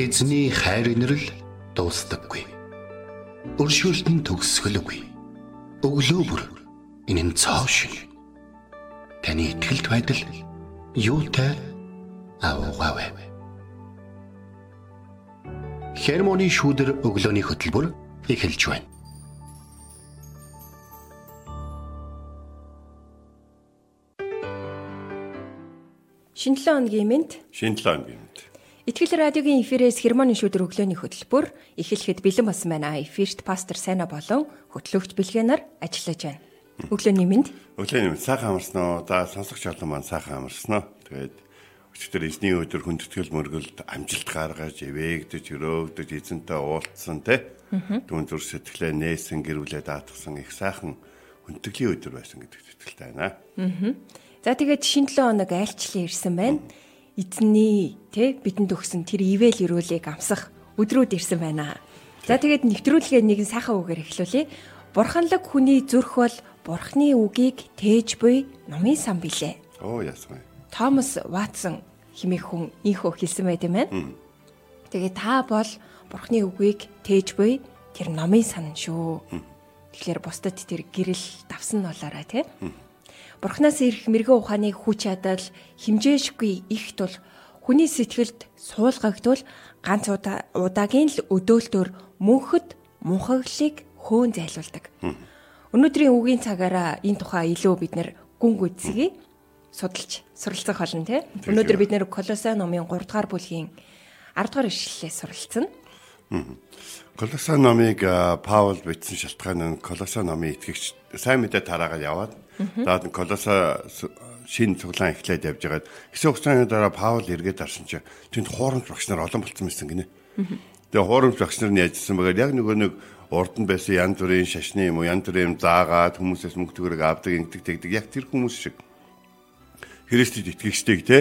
Эзний хайр инрэл дуустдаггүй. Өршөөлт нь төгсгөлгүй. Өглөө бүр энэ нь цоо шиг. Таны ихтгэлд байдал юутай аавгаавэ. Хермоны шүүдэр өглөөний хөтөлбөр эхэлж байна. Шинэ 7 өдрийн мэнд. Шинэ 7 өдрийн мэнд. Итгэл радиогийн эфирээс хермоны шүдэр өглөөний хөтөлбөр эхлэхэд бэлэн болсон байна. Эфирт пастор Сайна болон хөтлөгч Бэлгэнаар ажиллаж байна. Өглөөний мэнд. Өглөөний мэнд сайхан амарсан уу? За сонсогч олон маань сайхан амарсан уу? Тэгээд өчигдөр эзний өдөр хүндэтгэл мөргөлд амжилт гаргаж, эвээгдэж, өрөөгдөж, эзэнтэй уулзсан те. Түүн зүр сэтгэлээ нээсэн, гэрүүлээ даатгсан их сайхан хүндтгэлийн өдөр байсан гэдэгт итгэлтэй байна. За тэгээд шинэ 7 хоног айлчлан ирсэн байна. Эзний тэ бидэнд өгсөн тэр ивэл ирүүлийг амсах өдрүүд ирсэн байна. За тэгээд нэвтрүүлгээ нэгэн сайхан үгээр эхлүүлье. Бурханлаг хүний зүрх бол Бурхны үгийг тээж буй номын сан билээ. Оо ясмай. Томас Ватсон химээ хүн ийхөө хэлсэн байт юм байна. Тэгээд та бол Бурхны үгийг тээж буй тэр номын сан шүү. Тэгэхээр бусдад тэр гэрэл давсан болоорой тий. Бурханаас ирэх мэрэгэн ухааны хүч чадал химжээшгүй их тул хүний сэтгэлд суулгагдвал ганц удаагийн л өдөөлтөөр мөнхөд мунхаглыг хөөн зайлуулдаг. Өнөөдрийн үгийн цагаараа энэ тухай илүү бид нэр гүн гүцгийг судалж суралцах болно тий. Өнөөдөр бид нэр Колосай номын 3 дугаар бүлгийн 10 дугаар ишлэлээ суралцсан. Колосай номыг Паул бичсэн шалтгаан нь Колосай номын итгэгч сайн мэдээ тараагаад яваад Нь Колоса шин цуглаан эхлээд явж байгаад хэсэг хугацааны дараа Паул эргээд арсан чинь тэнд хуурамч багш нар олон болцсон байсан гинэ. Тэгээ хуурамч багш нар нь яжсан байгаад яг нөгөө нэг урд нь байсан янз бүрийн шашны юм уу янз бүрийн заагаад хүмүүсээс мөнгө төгрөг авдаг ингэдэг тэгдэг яг тэр хүмүүс шиг. Христэд итгэгчтэйг те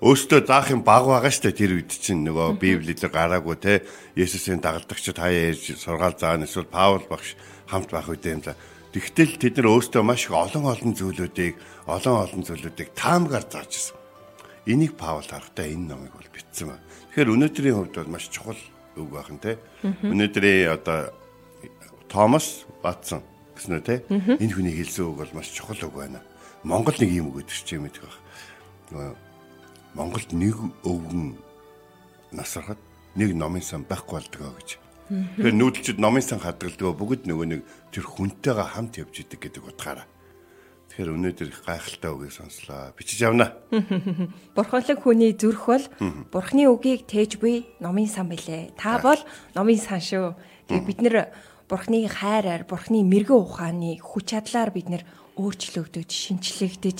өөртөө заах юм баг байгаа штэ тэр үед чинь нөгөө библиэлд гараагүй те Есүсийн дагалдагчид хаяа ээж сургаал заана эсвэл Паул багш хамт байх үедээ юм за Тэгтэл тэд нар өөрсдөө маш их олон олон зүйлүүдийг олон олон зүйлүүдийг таамгаар зааж ирсэн. Энийг Паул харахтаа энэ номыг бол бичсэн ба. Тэгэхээр өнөөдрийн хувьд бол маш чухал үг байх нь те. Өнөөдрийн одоо Томас Ватсон гэсэн үү те. Энэ хүний хэлсэн үг бол маш чухал үг байна. Монгол нэг юм үг гэдэг чинь мэдэх байх. Монголд нэг өвгөн насрахад нэг номын сан байхгүй болдгоо гэж. Тэгэхээр нүүдэлчд номын сан хадгалдаг бүгд нөгөө нэг тэр хүнтэйгээ хамт явж идэг гэдэг утгаараа. Тэгэхээр өнөөдөр их гайхалтай үгийг сонслоо. Бичиж явна. Бурханлаг хүний зүрх бол Бурхны үгийг тээж буй номын сан билээ. Та бол номын сан шүү. Тэгээ бид нэр Бурхны хайраар, Бурхны мэрэгэн ухааны хүч чадлаар бид нэр өөрчлөгдөж, шинчлэгдэж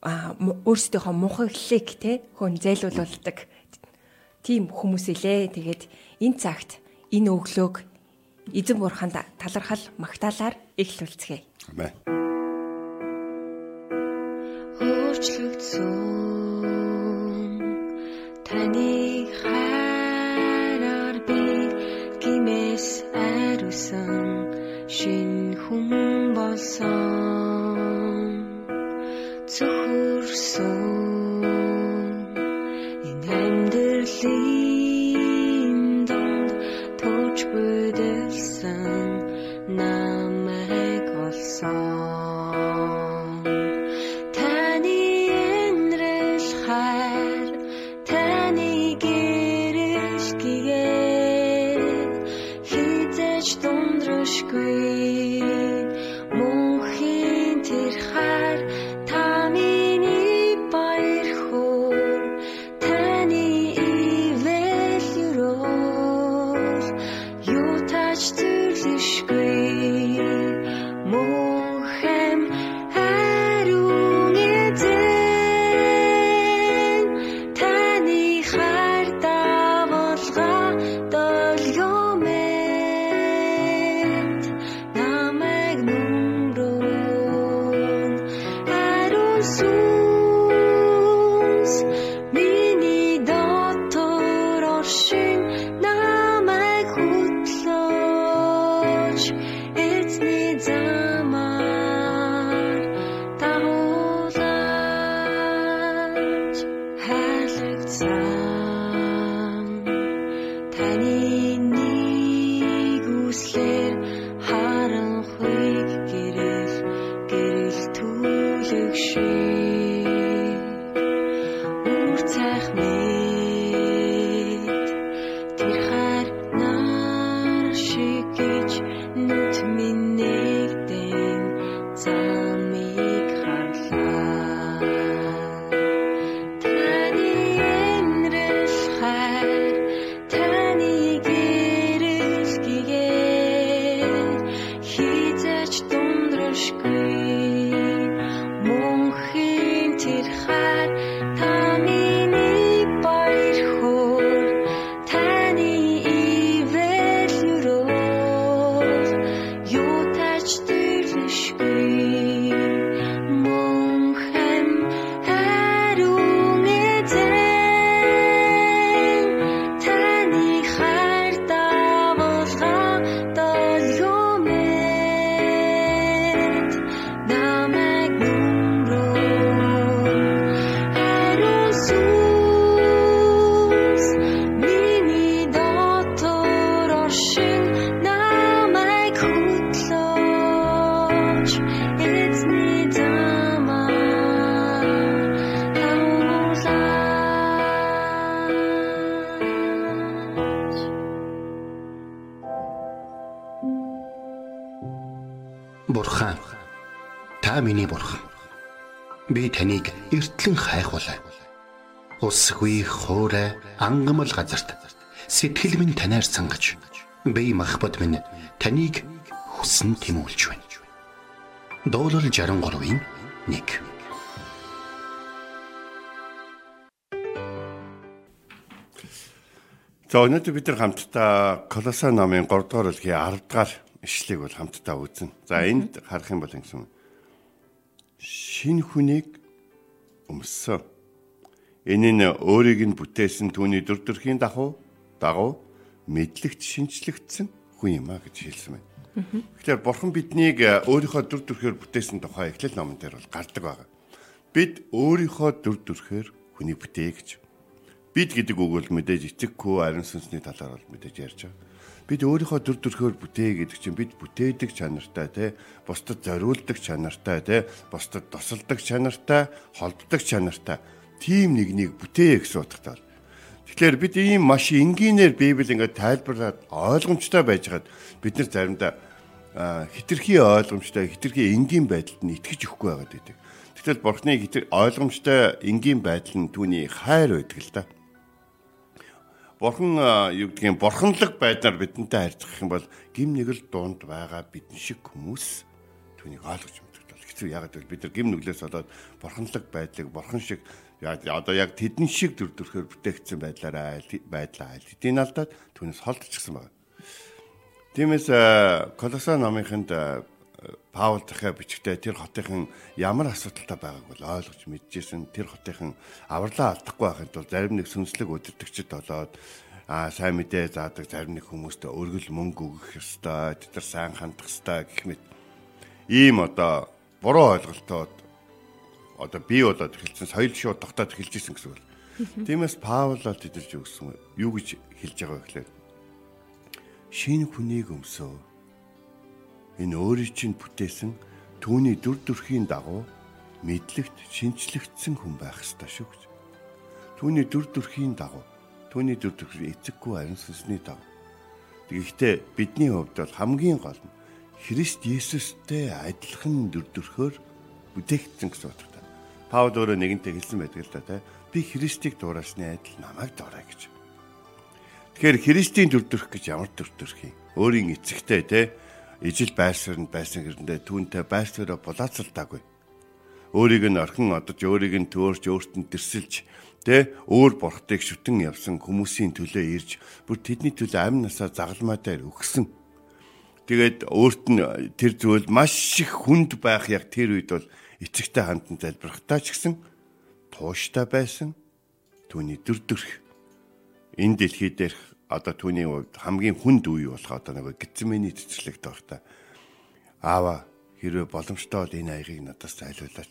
аа өөрсдийнхөө мунхаглалыг те хүн зайлуулдаг тийм хүмүүс илээ. Тэгээд энэ цагт энэ өглөөг эзэн бурханд талархал магтаалаар эхлүүлцгээе. Амен. Өөрчлөгдсөн таны хайраар би гимээс ариусан шин хүн болсон Би таныг эртлэн хайхвалаа. Усгүй хоорой ангамл газарт сэтгэл минь танаар сангаж би махбат минь таныг хүсн тэмүүлж байна. Дуулал 63-ийн 1 За өнөөдөр бид нар хамтдаа Колоса номын 3 дугаар бүлгийн 10 дугаар ишлэгийг бол хамтдаа үзнэ. За энд харах юм бол ингэсэн. Шин хүнийг өмссөн. Энэ нь өөрийг нь бүтээсэн түүний дүр төрхийн дагуу дагуу мэдлэгт шинчлэгдсэн хүн юм а гэж хэлсэн байна. Тэгэхээр бурхан биднийг өөрийнхөө дүр төрхөөр бүтээсэн тухай эхлэл номон дээр бол гардаг байгаа. Бид өөрийнхөө дүр төрхөөр хүнийг бүтээ гэж Бид гэдэг үг бол мэдээж эцэггүй ариун сүнсний талаар бол мэдээж ярьж байгаа. Бид өөрийнхөө төр төрхөөр бүтээ гэдэг чинь бид бүтээдэг чанартай те бусдад зориулдаг чанартай те бусдад тусалдаг чанартай холбдог чанартай тийм нэгнийг бүтээ гэсэн утгатай. Тэгэхээр бид ийм маш энгийнээр Библи ингээд тайлбарлаад ойлгомжтой байжгаад бид нар заримдаа хитрхи ойлгомжтой хитрхи энгийн байдалд нь итгэж өгөхгүй байгаад байдаг. Тэгтэл бурхны ойлгомжтой энгийн байдал нь түүний хайр байдаг л да бурхан юу гэдгийг бурханлаг байдлаар бидэнтэй харьцах юм бол гим нэг л дунд байгаа бидэн шиг хүмүүс түүнийг ойлгож мэддэг бол хэцүү ягаад гэвэл бид нар гим нүглээс болоод бурханлаг байдлыг бурхан шиг одоо яг тэдэн шиг төр төрхөөр бүтээгдсэн байдлаараа байдлаа айл хэдийн алдаад түүнээс холдчихсан байна. Тиймээс Колоса номынханд Паул дахиад бичгтээ тэр хотын ямар асуудалтай байгааг бол ойлгож мэдчихсэн. Тэр хотын авралаа алдахгүй байхад бол зарим нэг сүнслэг удирдагчд болоод а сайн мэдээ заадаг зарим нэг хүмүүстээ өргөл мөнгө өгөх ёстой, тэд нар сайн хандах ёстой гэх мэт ийм одоо буруу ойлголтоод одоо бий болоод эхэлсэн соёл шууд тогтоод эхэлж исэн гэсэн үг. Тиймээс Паул л тэдэрч өгсөн юу гэж хэлж байгаа вэ гэхээр шинэ хүнийг өмсөө энэ өөрийн чинь бүтээсэн түүний дүр төрхийн дагуу мэдлэгт шинчлэгдсэн хүн байх ёстой шүү гэж. Түүний дүр төрхийн дагуу түүний дүр төрх эцэггүй арын сүнсний дагуу. Тэгэхдээ бидний хувьд бол хамгийн гол нь Христ Есүстэй адилхан дүр төрхөөр бүтээгдсэн гэсэн утгатай. Паул өөрөө нэгэнтээ хэлсэн байдаг л да тий. Би Христийг дуурайсны адил намайг дуурай гэж. Тэгэхээр Христийн дүр төрх гэж ямар дүр төрх юм? Өөрийн эцэгтэй тий ижил байрсарнд байсан гэрэндээ түүнтэй байрсараа булаацалтаагүй. Өөрийг нь орхин одож, өөрийг нь төөрч, өөрт нь тэрсэлж, тэ өөр бурхтыг шүтэн явсан хүмүүсийн төлөө ирж, бүр тэдний төлөө амь насаа загалмаа дээр өгсөн. Тэгээд өөрт нь тэр зүйл маш их хүнд байх яг тэр үед бол эцэгтэй хандан залбирхтаа ч гэсэн тууштай байсан түүний дүр төрх энэ дэлхий дээрх одоо түүний хамгийн хүнд үе болох одоо нэг гизмэний цэцэрлэгт байх та. Аава хэрвээ боломжтой бол энэ аягийг надаас зайлуулаач.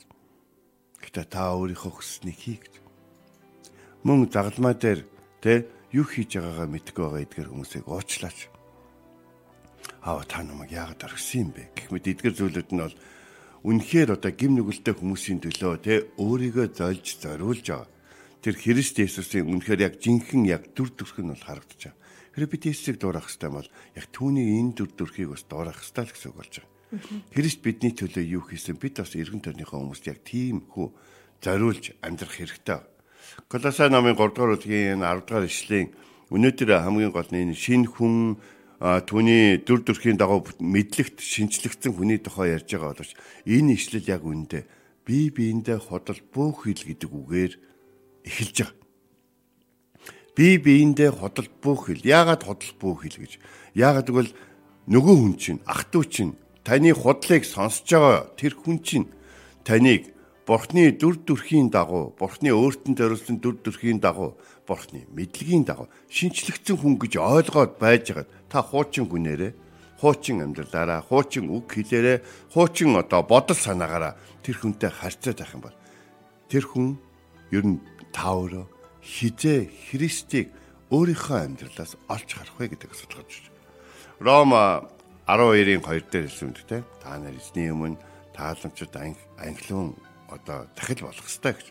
Гэтэ та өөрийнхөө хүсснийг хий гэж. Мөн загалмай дээр тэ юу хийж байгаагаа мэдгүй байгаа эдгээр хүмүүсийг уучлаач. Аава та намайг яагаад орхисон юм бэ? Гэх мэт эдгээр зүйлүүд нь бол үнэхээр одоо гим нүгэлтэй хүмүүсийн төлөө тэ өөрийгөө зольж зориулж байгаа тэр Христ Есүсийн үнэхээр яг жинхэнэ яг дүр төрх нь бол харагдаж байгаа. Хэрэв бид Есүсийг дуурах хэрэгтэй бол яг түүний энэ дүр төрхийг бас дуурах хэрэгтэй л гэсэн үг болж байгаа. Христ бидний төлөө юу хийсэн бид бас эргэн тойрныхоо хүмүүст яг тийм хүү зориулж амьдрах хэрэгтэй. Колосай номын 3 дугаар бүлгийн 10 дугаар ишлэлийн өнөөдөр хамгийн гол нь шинэ хүн түүний дүр төрхийн дагуу мэдлэгт шинчлэгдсэн хүний тухай ярьж байгаа боловч энэ ишлэл яг үүндээ бие биендээ ходол бүх хил гэдэг үгээр эхэлж байгаа. Би биендээ ходол бүүх хэл. Яагаад ходол бүүх хэл гэж? Яагаад гэвэл нөгөө хүн чинь ах トゥ чинь таны худлыг сонсож байгаа тэр хүн чинь таныг Бурхны дүр төрхийн дагуу, Бурхны өөртөө зориулсан дүр төрхийн дагуу, Бурхны мэдлэгийн дагуу шинчлэгдсэн хүн гэж ойлгоод байж байгаа. Та хуучин хүнээрээ, хуучин амьдралаараа, хуучин үг хэлээрээ, хуучин одоо бодол санаагаараа тэр хүнтэй харьцаад байх юм бол тэр хүн ер нь та өөрөө хизээ Христийг өөрийнхөө амьдралаас олж харах вэ гэдэг асуудал гарч ирж байна. Рома 12-ийн 2 дээр хэлсэн те та нар эзний өмнө тааламжид анхлын одоо дахил болох ёстой гэж.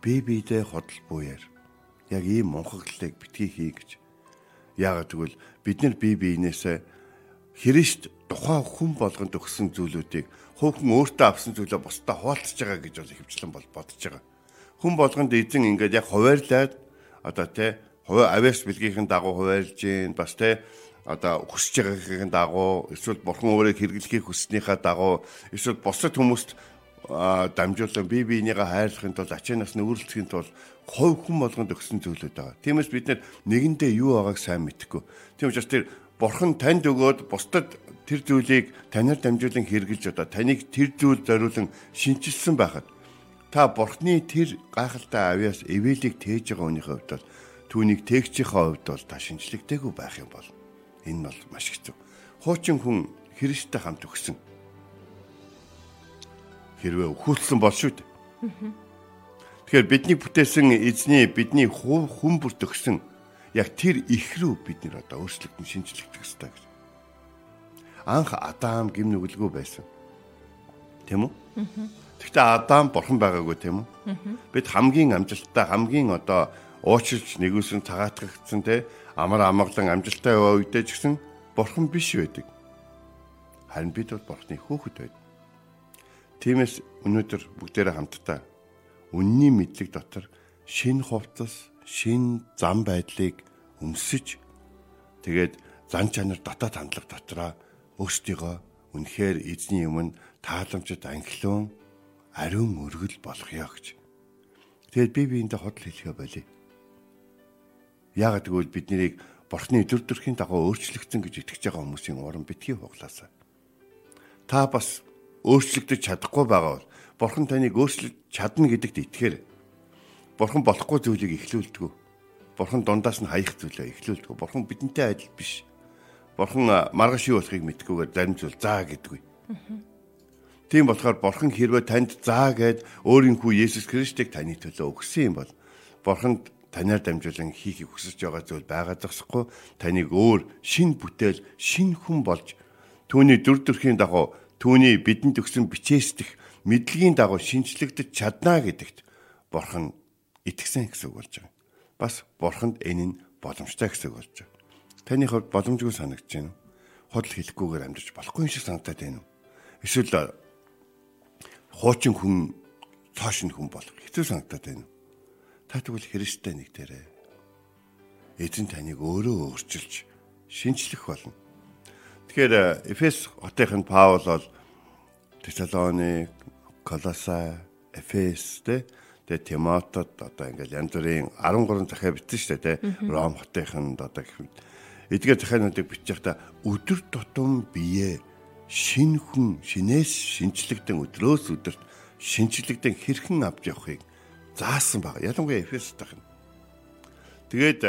Би бидээ ходол буяар яг ийм мунхаглалыг битгий хий гэж. Яагаад гэвэл бид нар бие биенээсээ Христ тухайн хүн болгонд өгсөн зүйлүүдийг хүүхэн өөртөө авсан зүйлээ бусдаа хуваалцж байгаа гэж бол ихэвчлэн бол бодож байгаа. Хүн болгонд эзэн ингээд яг хуваарлаад одоо те хувь авиас билгийнхэн дагуу хуваарлж гин бас те одоо хүсэж байгаагийн дагуу эсвэл бурхан өөрийг хэрэглэхийг хүснийхаа дагуу эсвэл бусад хүмүүст дамжуулан бие биенийгээ хайрлахын тулд ачаанаас нь өөрлөлтөхийн тулд хувь хүн болгонд өгсөн зүйлүүд байгаа. Тиймээс бид нэгэндээ юу байгааг сайн мэдэхгүй. Тийм учраас тэр бурхан танд өгөөд бусдад тэр зүйлийг танаар дамжуулан хэрэгжилж одоо таныг тэр зүйл зориулан шинчилсэн байхад та бурхны тэр гайхалтай авьяас эвэлийг тээж байгаа хүнийхээ хувьд бол түүнийг тээгчийнхээ хувьд бол та шинжлэхтэйгүй байх юм бол энэ бол маш хэцүү. Хуучин хүн Христтэй хамт өгсөн хэрвээ өхүүлсэн бол шүү дээ. Тэгэхээр бидний бүтээсэн эзний бидний хүн бүрт өгсөн яг тэр их рүү бид нэр одоо өөрчлөгдөн шинжлэхдэх ёстой гэж. Анх Адам гим нүгэлгүй байсан. Тэм үү? Гэхдээ Адам бурхан байгаагүй тийм үү? Бид хамгийн амжилттай хамгийн одоо уучлж нэгүсэн цагаатгагдсан те амар амгалан амжилттай яваа үедээ ч гэсэн бурхан биш байдаг. Харин бид бол бурханы хүүхэд байдаг. Тиймээс өнөөдөр бүгдээрээ хамтдаа үнний мэдлэг дотор шин хувцас, шин зам байдлыг өмсөж тэгээд зан чанар дотоод хандлага дотроо өөрсдийгөө үнэхээр эзний өмнө тааламжид ангилуун ариун өргөл болгоё гэж. Тэгээд би биендээ ходол хэлхэ болий. Яагаад гэвэл бид нарыг бурхны төр төрхийн дагуу өөрчлөгдсөн гэж итгэж байгаа хүмүүсийн уран битгий хуглаасаа. Та бас өөрчлөгдөж чадахгүй байгаа бол бурхан таныг өөрчлөж чадна гэдэгт итгэхээр бурхан болохгүй зүйлийг эхлүүлдэг. Бурхан дундаас нь хаях зүйлээ эхлүүлдэг. Бурхан бидэнтэй адил биш. Бурхан маргааш юу болохыг мэдгүйгээр зарим зүйл заа гэдэггүй. Тийм болохоор бурхан хэрвээ танд заа гэд өөрийн хүү Есүс Христийг таны төлөө өгсөн юм бол бурханд танаар дамжуулан хийхийг хүсэж байгаа зүйл байгаа зогсохгүй таныг өөр шин бүтээл шин хүн болж түүний дүр төрхийн дагуу түүний бидэнд өгсөн бичээсдэх мэдлэгийн дагуу шинчлэгдэж чадна гэдэгт бурхан итгэсэн гэсэн үг болж байгаа. Бас бурханд энэ нь боломжтой гэсэн үг болж байгаа. Таны хувьд боломжгүй санагдаж байна уу? Худал хэлэхгүйгээр амьдарч болохгүй юм шиг санагдаад байна уу? Эсвэл хуучин хүн цаашин хүн болох хэцүү санагдаад байна уу? Та тэгвэл Христтэй нэгдэрээ. Эзэн таныг өөрөө өөрчилж шинчлэх болно Тэгэхээр Эфес хотын Паул бол Тесалоник, Колосай, Эфес тэ тэгээ Тимотод одоо ингээл янз бүрийн 13 захиа бичсэн шүү дээ тэ Ром хотынханд одоо гэх мэт эдгээр захиануудыг бичих та өдөр тутам бие шин хүн шинээс шинчлэгдэн өдрөөс өдөрт шинчлэгдэн хэрхэн авч явахыг заасан баг. Ялангуяа Эфес хотын. Тэгээд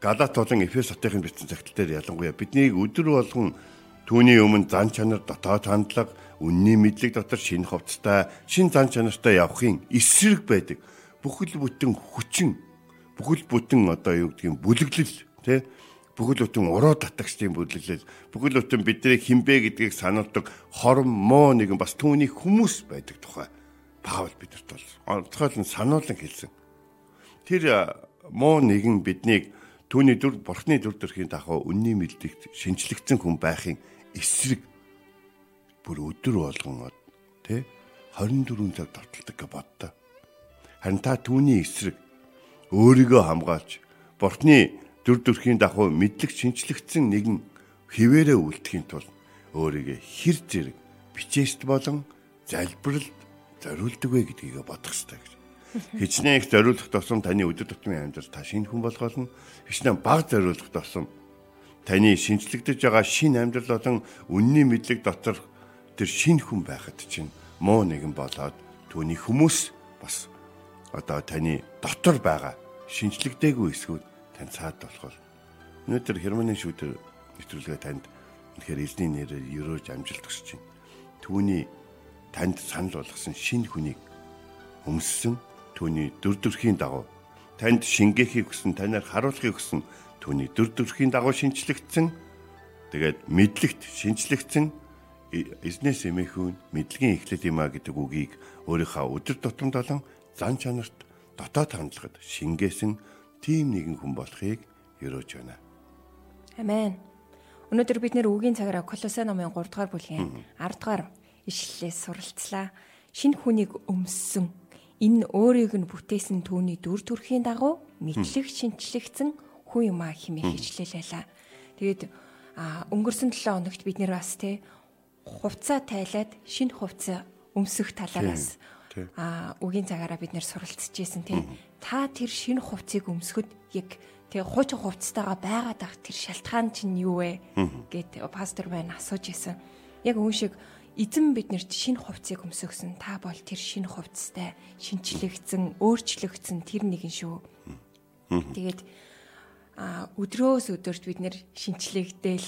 Галат болон Эфес хотын бичсэн цагтл дээр ялангуяа бидний өдөр болгон түүний өмнө зан чанар дотоод хандлага, үнний мэдлэг дотор шинэ хувцастай, шин зан чанартай явахын эсрэг байдаг. Бүхэл бүтэн хүчин, бүхэл бүтэн одоо юу гэдгийг бүлэглэл тий бүхэл бүтэн уруу татагчдын бүлэглэл, бүхэл бүтэн бидний хинбэ гэдгийг сануулдаг хором моо нэгэн бас түүний хүмүүс байдаг тухай Паул бидэрт бол онцгойлон сануулсан хэлсэн. Тэр муу нэгэн биднийг Түүний дүр бурхны дүр төрхийн дагуу үнний мэдлэгт шинчлэгдсэн хүн байхын эсрэг бүр өдөр болгон тэ 24 цаг товтолдог гэж боддоо. Харин та түүний эсрэг өөрийгөө хамгаалж бурхны дүр төрхийн дагуу мэдлэг шинчлэгдсэн нэгэн хിവэрэ үлдэхийн тулд өөрийгөө хэр зэрэг бичээст болон залбиралд зориулдаг вэ гэдгийг бодох хэрэгтэй гэж. Хичнээн их зориулах тусам таны өдөр тутмын амьдрал та шинэ хүн болгоолно. Хичнээн баг зориулах тусам таны шинжлэгдэж байгаа шинэ амьдрал болон үнний мэдлэг дотор тэр шинэ хүн байхад чинь муу нэгэн болоод түүний хүмүүс бас одоо таны дотор байгаа шинжлэгдээгүй эсгүүд тань цаад болохоор өнөөдөр хермоны шүүдэр нэвтрүүлгээ танд үнэхээр эзний нэрээр өрөөж амжилт хүсэж байна. Түүний танд санал болгосон шинэ хүнийг өмссөн түүний дүр төрхийн дагуу танд шингээхийг хүсэн танаар харуулахыг хүсэн түүний дүр төрхийн дагуу шинчлэгдсэн тэгээд мэдлэгт шинчлэгдсэн эзнээс эмээхүүн мэдлэгийн эхлэл юм а гэдэг үгийг өөрийнхөө өдөр тутамд болон зан чанарт дотоод хандлагад шингээсэн тийм нэгэн хүн болохыг өрөөж байна. Амен. Өнөөдөр бид нэр үгийн цагаараа Колосе номын 3 дугаар бүлгийн 10 дугаар ишлэлээс суралцлаа. Шинэ хүнийг өмссөн энэ өөрийг нь бүтээсэн түүний дүр төрхийн дагуу мэдлэг шинчлэгдсэн хүн юм а хэмээх хичлэлээлээ. Тэгээд өнгөрсөн 7 хоногт бид нэр бас те хувцаа тайлаад шинэ хувцас өмсөх талаараас а үгийн цагаараа бид нэр суралцж байсан тийм та тэр шинэ хувцсыг өмсөхөд яг тэгээ хуучин хувцастайгаа байгаад ах тэр шалтгаан чинь юу вэ? Гэд пастор байна асууж исэн яг үн шиг эзэн биднэрт шинэ хувцсыг өмсгсөн та бол тэр шинэ хувцастай шинчлэгдсэн өөрчлөгдсөн тэр нэгэн шүү. Тэгээд а өдрөөс өдөрт бид нэр шинчлэгдээл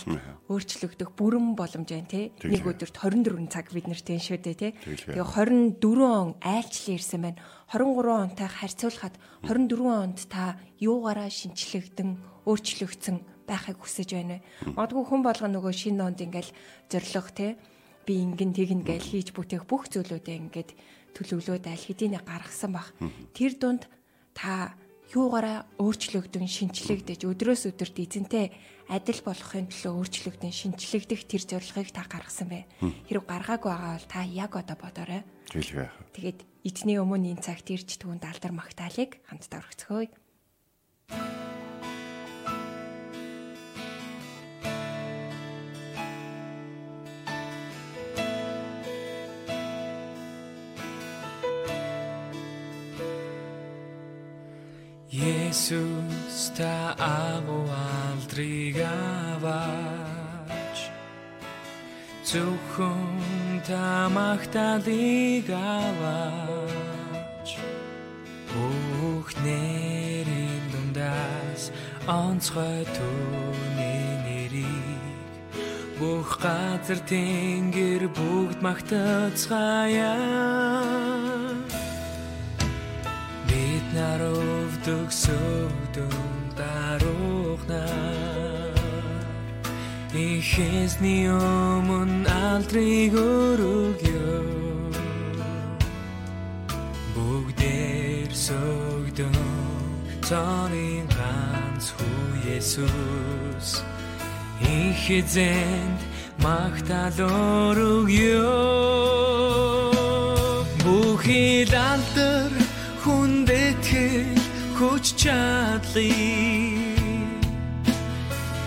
өөрчлөгдөх бүрэн боломж байна те. Нэг өдөрт 24 цаг бид нэр тэн шүү дээ те. Тэгээ 24 он айлчлан ирсэн байна. 23 онтой харьцуулахад 24 онд та юугаараа шинчлэгдэн өөрчлөгдсөн байхыг хүсэж байна. Вэ магадгүй хүн болго нөгөө шинэ онд ингээл зориг те. Би ингэн тэгнэ гэж хийж бүтээх бүх зүйлүүдээ ингээд төлөвлөөд аль хэдийнэ гаргасан бах. Тэр дунд та юугаараа өөрчлөгдөн шинчлэгдэж өдрөөс өдөрт эзэнтэй адил болохын төлөө өөрчлөгдөн шинчлэгдэх тэр зорилгыг та гаргасан бай. Хэрэг гаргаагүй байгаа бол та яг одоо бодоорой. Хэлгээ. Тэгээд эзний өмнө энэ цагт ирж түүнд алдар магтаалык хамтдаа өргөцгөөе. Есүс та агуу алдрыг аваач Зөвхөн та магтаалыг аваач Бүх нэрийн дундаас онцгой түүний нэрийг Бүх газар тэнгэр бүгд магтацгаая нарувдаг сөвдөн даруухнаар Ихэсний өмнө алдрыг өргөё Бүгдээр сөгдөн Цонын ганц хүү Есүс Их эзэнд магтаал өргөё Бүхий алдар хүндэтгэл хүч чадлыг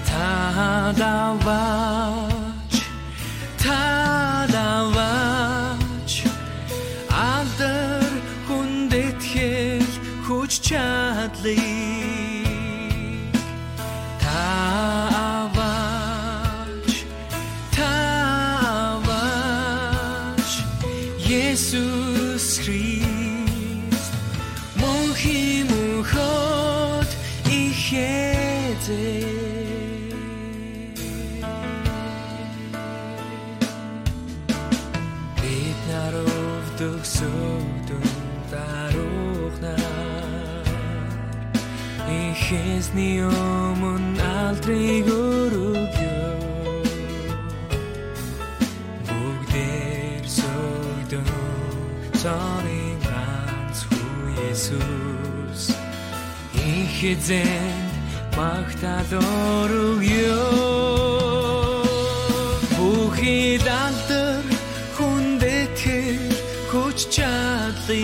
та даваач та даваач. Алдар хүндэтгэл хүч ихэзний өмнө алдрыг өргөё. Бүгдээр сөгдөн цааны ганц хүү Есүс. Их эзэн магтаал өргөё. Бүхий алдар хүндэтгэл хүч чадлыг.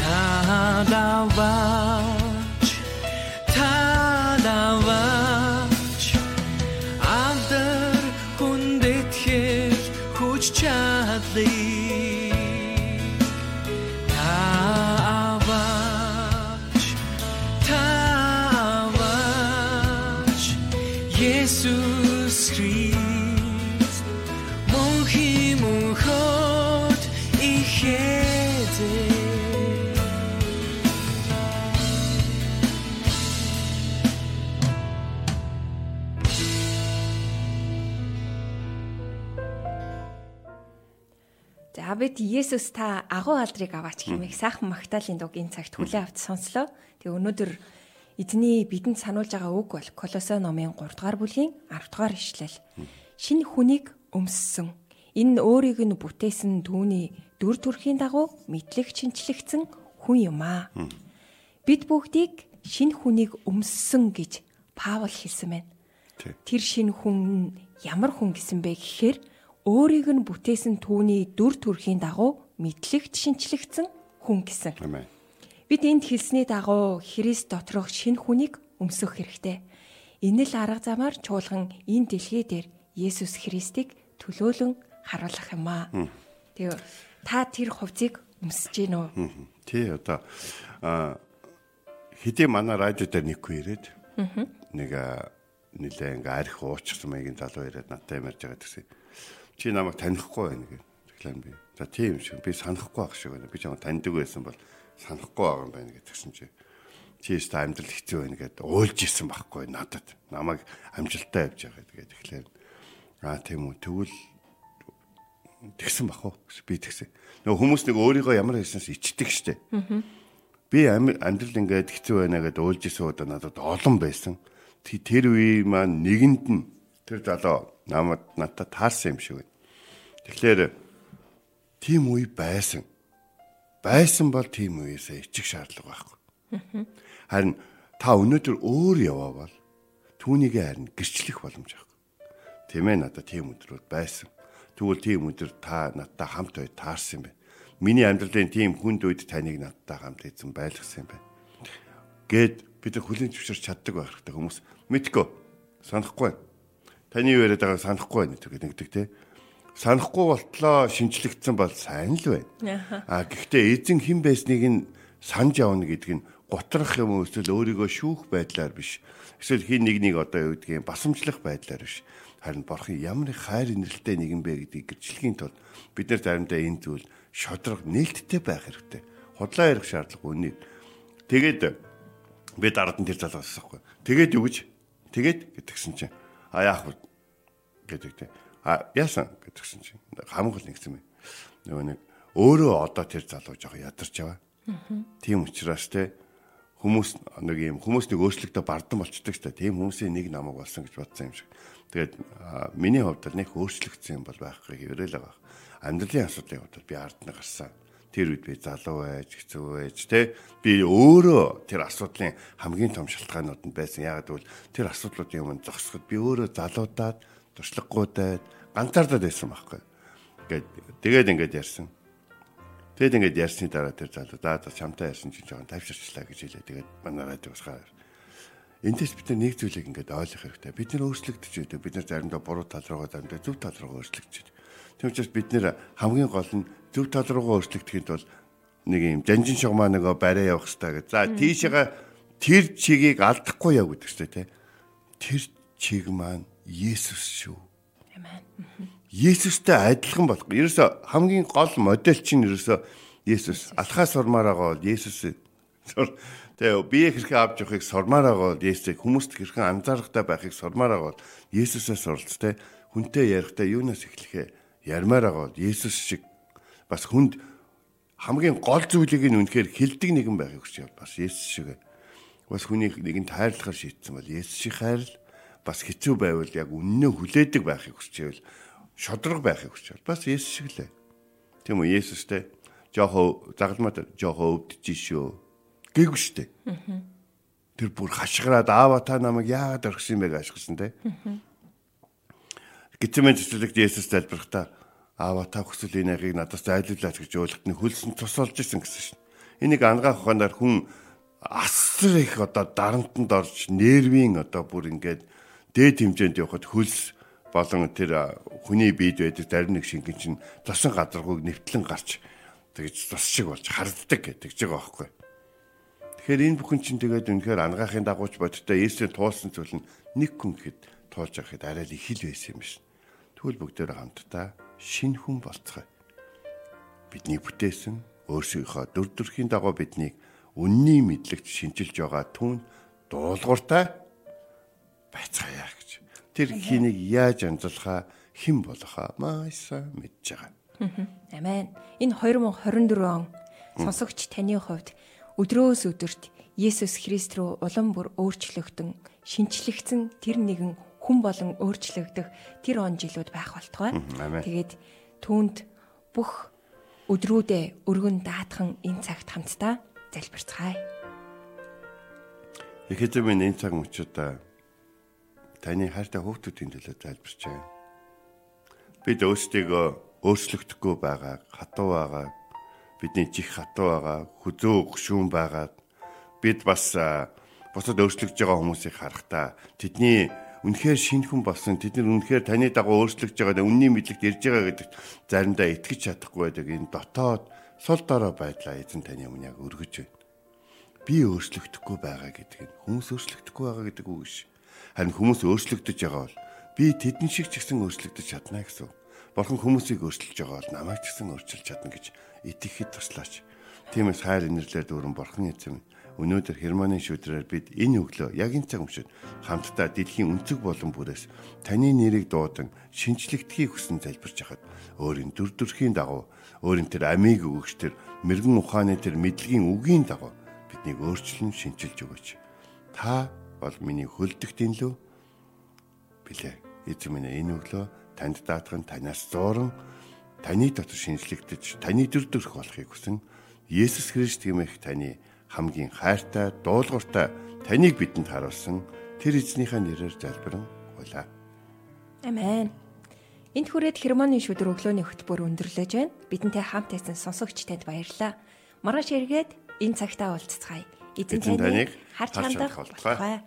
Та бид Есүс та агуу алдрыг аваач хэмээх сайхан магтаалын дуг энэ цагт хүлээн авч сонслоо. Тэгээ өнөөдөр эзний бидэнд сануулж байгаа үг бол Колосой номын 3 дугаар бүлгийн 10 дугаар ишлэл. Шинэ хүнийг өмссөн. Энэ өөрийг нь бүтээсэн түүний дүр төрхийн дагуу мэдлэг шинчлэгдсэн хүн юм аа. Бид бүгдийг шинэ хүнийг өмссөн гэж Паул хэлсэн байна. Тэр шинэ хүн нь ямар хүн гэсэн бэ гэхээр өөрийг нь бүтээсэн түүний дүр төрхийн дагуу мэдлэгт шинчлэгдсэн хүн гэсэн. Амен. Бид энд хэлсний дагуу Христ доторх шинэ хүнийг өмсөх хэрэгтэй. Энэ л арга замаар чуулган энэ дэлхий дээр Есүс Христийг төлөөлөн харуулах юм аа. Тэгээ та тэр хувцыг өмсөж гин үү? Тий одоо хэдий манай радио дээр нэг хүн ирээд нэг а, нилээ ингээ арх уучсан маягийн залуу ирээд надтай ярьж байгаа гэсэн. Чи намайг танихгүй байна гэж. Тэглэн би. За тийм шиг би санахгүй байх шиг байна. Би чамд таньдаг байсан бол санахгүй байгаа юм байна гэдгсэн чи. Чи өөртөө амьдрал хэцүү байна гэдээ уйлж исэн байхгүй надад. Намайг амжилттай явж байгаа тэгээд тэгэхээр аа тийм үү тэгвэл тэгсэн бах уу би тэгсэн. Нөгөө хүмүүс нэг өөрийгөө ямар хийснээс ичдэг штэ. Би ам- амьдрал ингээд хэцүү байна гэдээ уйлж исэн удаа надад олон байсан. Тэ- Тэр үе маань нэгэнд нь тэр залуу намайг надад таарсан юм шиг байна. Тэгэхээр тийм үе байсан. Байсан бол тийм үеэсээ ичих шаардлага байхгүй. Харин та өнөөдөр өөр яваавал түүнийг харин гэрчлэх боломж байхгүй. Тийм ээ надад тийм өдрүүд байсан. Тэгвэл тийм өдөр та надтай хамт бай таарсан юм байна. Миний амьдралын тийм хүнд үед таныг надтай хамт эзэн байлгасан юм байна. Гэт бид хүлийн зөвшөөрч чаддаг байх хэрэгтэй хүмүүс мэдгүй санахгүй байна. Таны юу яриад байгааг санахгүй байна гэдэг нэгдэг те. Санахгүй болтлоо шинчлэгдсэн бол сайн л байна. А гэхдээ эзэн хэн байсныг нь санаж явна гэдэг нь готрох юм уу эсвэл өөрийгөө шүүх байдлаар биш. Эсвэл хин нэг нэг одоо юу гэдгийг басамжлах байдлаар биш. Харин борхон ямар их хайр инрэлтэй нэгэн бэ гэдгийг гэрчлэхийн тулд бид нар заримдаа энэ зүйл шодрог нээлттэй байх хэрэгтэй. Худлаа ярих шаардлага үнэ. Тэгээд би дараад нь тэр залгаас асахгүй. Тэгээд юу гэж? Тэгээд гэтгсэн чинь а яах вэ? гэдэг те. А яасан гэдгсэн чинь хамгийн гол нэгсэн юм. Нөгөө нэг өөрөө одоо тэр залуу жоо ядарч яваа. Тийм учраас те хүмүүс нэг юм хүмүүс нэг өөрчлөгдөө бардан болчдөг ч тийм хүмүүсийн нэг намайг болсон гэж бодсон юм шиг. Тэгээд миний хувьд л нэг өөрчлөгдсөн юм бол байхгүй хэврэл байгаа. Амьдралын асуудлын хувьд би ард нь гарсан. Тэр үед би залуу байж, хэцүү байж те би өөрөө тэр асуудлын хамгийн том шалтгаанууд нь байсан. Яагаад гэвэл тэр асуудлуудын өмнө зогсоход би өөрөө залуудаад туршлагагуудад ганцаардаад байсан байхгүй. Ингээд тэгээд ингээд ярьсан. Тэгэд ингээд ярьсны дараа тэр залуу за за чамтай ярьсан чинь жоохон тавьширчлаа гэж хэлээ. Тэгээд манай радиос гараад. Эндээс бид нэг зүйлийг ингээд ойлгох хэрэгтэй. Бид нар өөрчлөгдөж байдаг. Бид нар заримдаа буруу тал руугаа заримдаа зөв тал руугаа өөрчлөгдөж. Тийм учраас бид нэр хамгийн гол нь зөв тал руугаа өөрчлөгдөхийн тулд нэг юм жанжин шугамаа нөгөө барай явах хэрэгтэй гэж. За тийшээгээ тэр чигийг алдахгүй яв гэдэг чинь те. Тэр чиг маань Есүс шүү. Амен. Есүстэй адилхан болох. Ерөөсө хамгийн гол модель чинь ерөөсө Есүс. Алхаа сурмаар байгаа бол Есүс. Тэгээ бие хэрхэн авч явахыг сурмаар байгаа бол Есүс. Хүмүүст хэрхэн анзаарахтай байхыг сурмаар байгаа бол Есүсээс суралц те. Хүнтэй ярихдаа юунаас эхлэхээ ярмаар бол Есүс шиг бас хүнд хамгийн гол зүйлийг нь үнэхээр хилдэг нэгэн байхыг хүсэж байна. Бас Есүс шиг. Бас хүнийг нэгэн тайрлахаар шийдсэн бол Есүс шиг хайрл бас хэцүү байвал яг үннээ хүлээдэг байхыг хүсчихвэл шодрог байхыг хүсчихвэл бас Есүс шиг лээ. Тийм үү Есүстэй жоохоо загалмаад жоохоо өвдөж шүү. Гээгүй штэ. Тэр бүр хашгираад аава та намайг яагаад орхисон бэ гэж ашигласан те. Гитмэн цэцлэгт Есүс залбирхтаа аава та хүсвэл энэ агийг надаас зайлуулаач гэж уулахт нь хөлсөн тусалж исэн гэсэн шин. Энийг ангаах ухаанаар хүн асар их одоо дарамтанд орж нервийн одоо бүр ингээд дээд хэмжээнд явхад хөлс болон тэр хүний биед байдаг зарим нэг шингэн чинь тосон гадаргууг нэвтлэн гарч тэгж тус шиг болж харддаг гэдэг ч байгаа байхгүй. Тэгэхээр энэ бүхэн чинь тэгээд үнэхээр ангаахын дагууч бодтой Есүсийн туулсан зүйл нь нэг хүн гэхэд туулж авахд арай л их л байсан юм шин. Тэгвэл бүгдээр хамтдаа шин хүн болцгоо. Бидний бүтээсэн өөрсдийнхөө дүр төрхийн дагуу биднийг үнний мэдлэгт шинжилж байгаа түн дуулууртай байцгаая гэж. Тэр хэнийг яаж амжуулахаа хэн болохоо мааса мэдж байгаа. Амен. Энэ 2024 он сонсогч таны хувьд өдрөөс өдөрт Есүс Христ рүү улам бүр өөрчлөгдөн шинчлэгдсэн тэр нэгэн хүн болон өөрчлөгдөх тэр он жилүүд байх болтугай. Тэгээд түүнд бүх өдрүүдээ өргөн даатхан энэ цагт хамтдаа залбирцгаая. Ихэдэн энэ цаг мөчөдөө таны хайртай хүүхдүүдийн төлөө залбирч байна. Бид өөрсдийгөө өөрчлөгдөхгүй байгааг, хатуу байгааг, бидний чих хатуу байгаа, хүзөө гүшүүн байгаад бид бас бусад өөрчлөгдөж байгаа хүмүүсийг харахтаа тэдний үнэхээр шинэ хүн болсон тэд нар үнэхээр таны дагуу өөрчлөгдөж байгаа үнний мэдлэгт ирж байгаа гэдэгт заримдаа итгэж чадахгүй байдаг энэ дотоод сул дорой байдлаа эзэн таны өмнө яг өргөж байна. Би өөрчлөгдөхгүй байгаа гэдэг нь хүмүүс өөрчлөгдөхгүй байгаа гэдэг үг биш. Харин хүмүүс өөрчлөгдөж байгаа бол би тэдэн шиг ч гэсэн өөрчлөгдөж чадна гэсэн. Бурхан хүмүүсийг өөрчилж байгаа бол намайг ч гэсэн өөрчилж чадна гэж итгэхэд туслаач. Тиймээс хайр инэрлэр дүүрэн Бурхан эзэм Өнөөдөр Германы шүдрээр бид энэ өглөө яг энэ цаг өмшөд хамтдаа дэлхийн өнцөг болон бүрээс таны нэрийг дуудан шинчлэгдэхийг хүсэн залбирч хахад өөрийн дүр төрхийн дагуу өөрийн тэр амийг өгөгч тэр мэрэгэн ухааны тэр мэдлэгийн үгийн дагуу биднийг өөрчлөн шинчилж өгөөч. Та бол миний хөлдөх дэнлүү билээ. Эзэн минь энэ өглөө танд даатхан танаас зууран таны дотор шинжлэгдэж таны дүр төрх болохыг хүсэн Есүс Христ гэмэх таны хамгийн хайртай, дуулууртай таныг бидэнд харуулсан тэр эзнийхээ нэрээр залбирэн гуйлаа. Амен. Энд хүрээд Германы шүдэр өглөөний хөтөлбөр өндөрлөж байна. Бидэнтэй хамт байсан сонсогч танд баярлалаа. Маргааш эргээд энэ цагтаа уулзцгаая. Эзэн таныг харж хандах болтугай.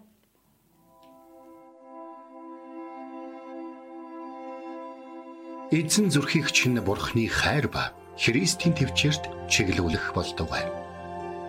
Эзэн зүрхийг чинь бурхны хайр ба Христийн төвчөрт чиглүүлэх болтугай.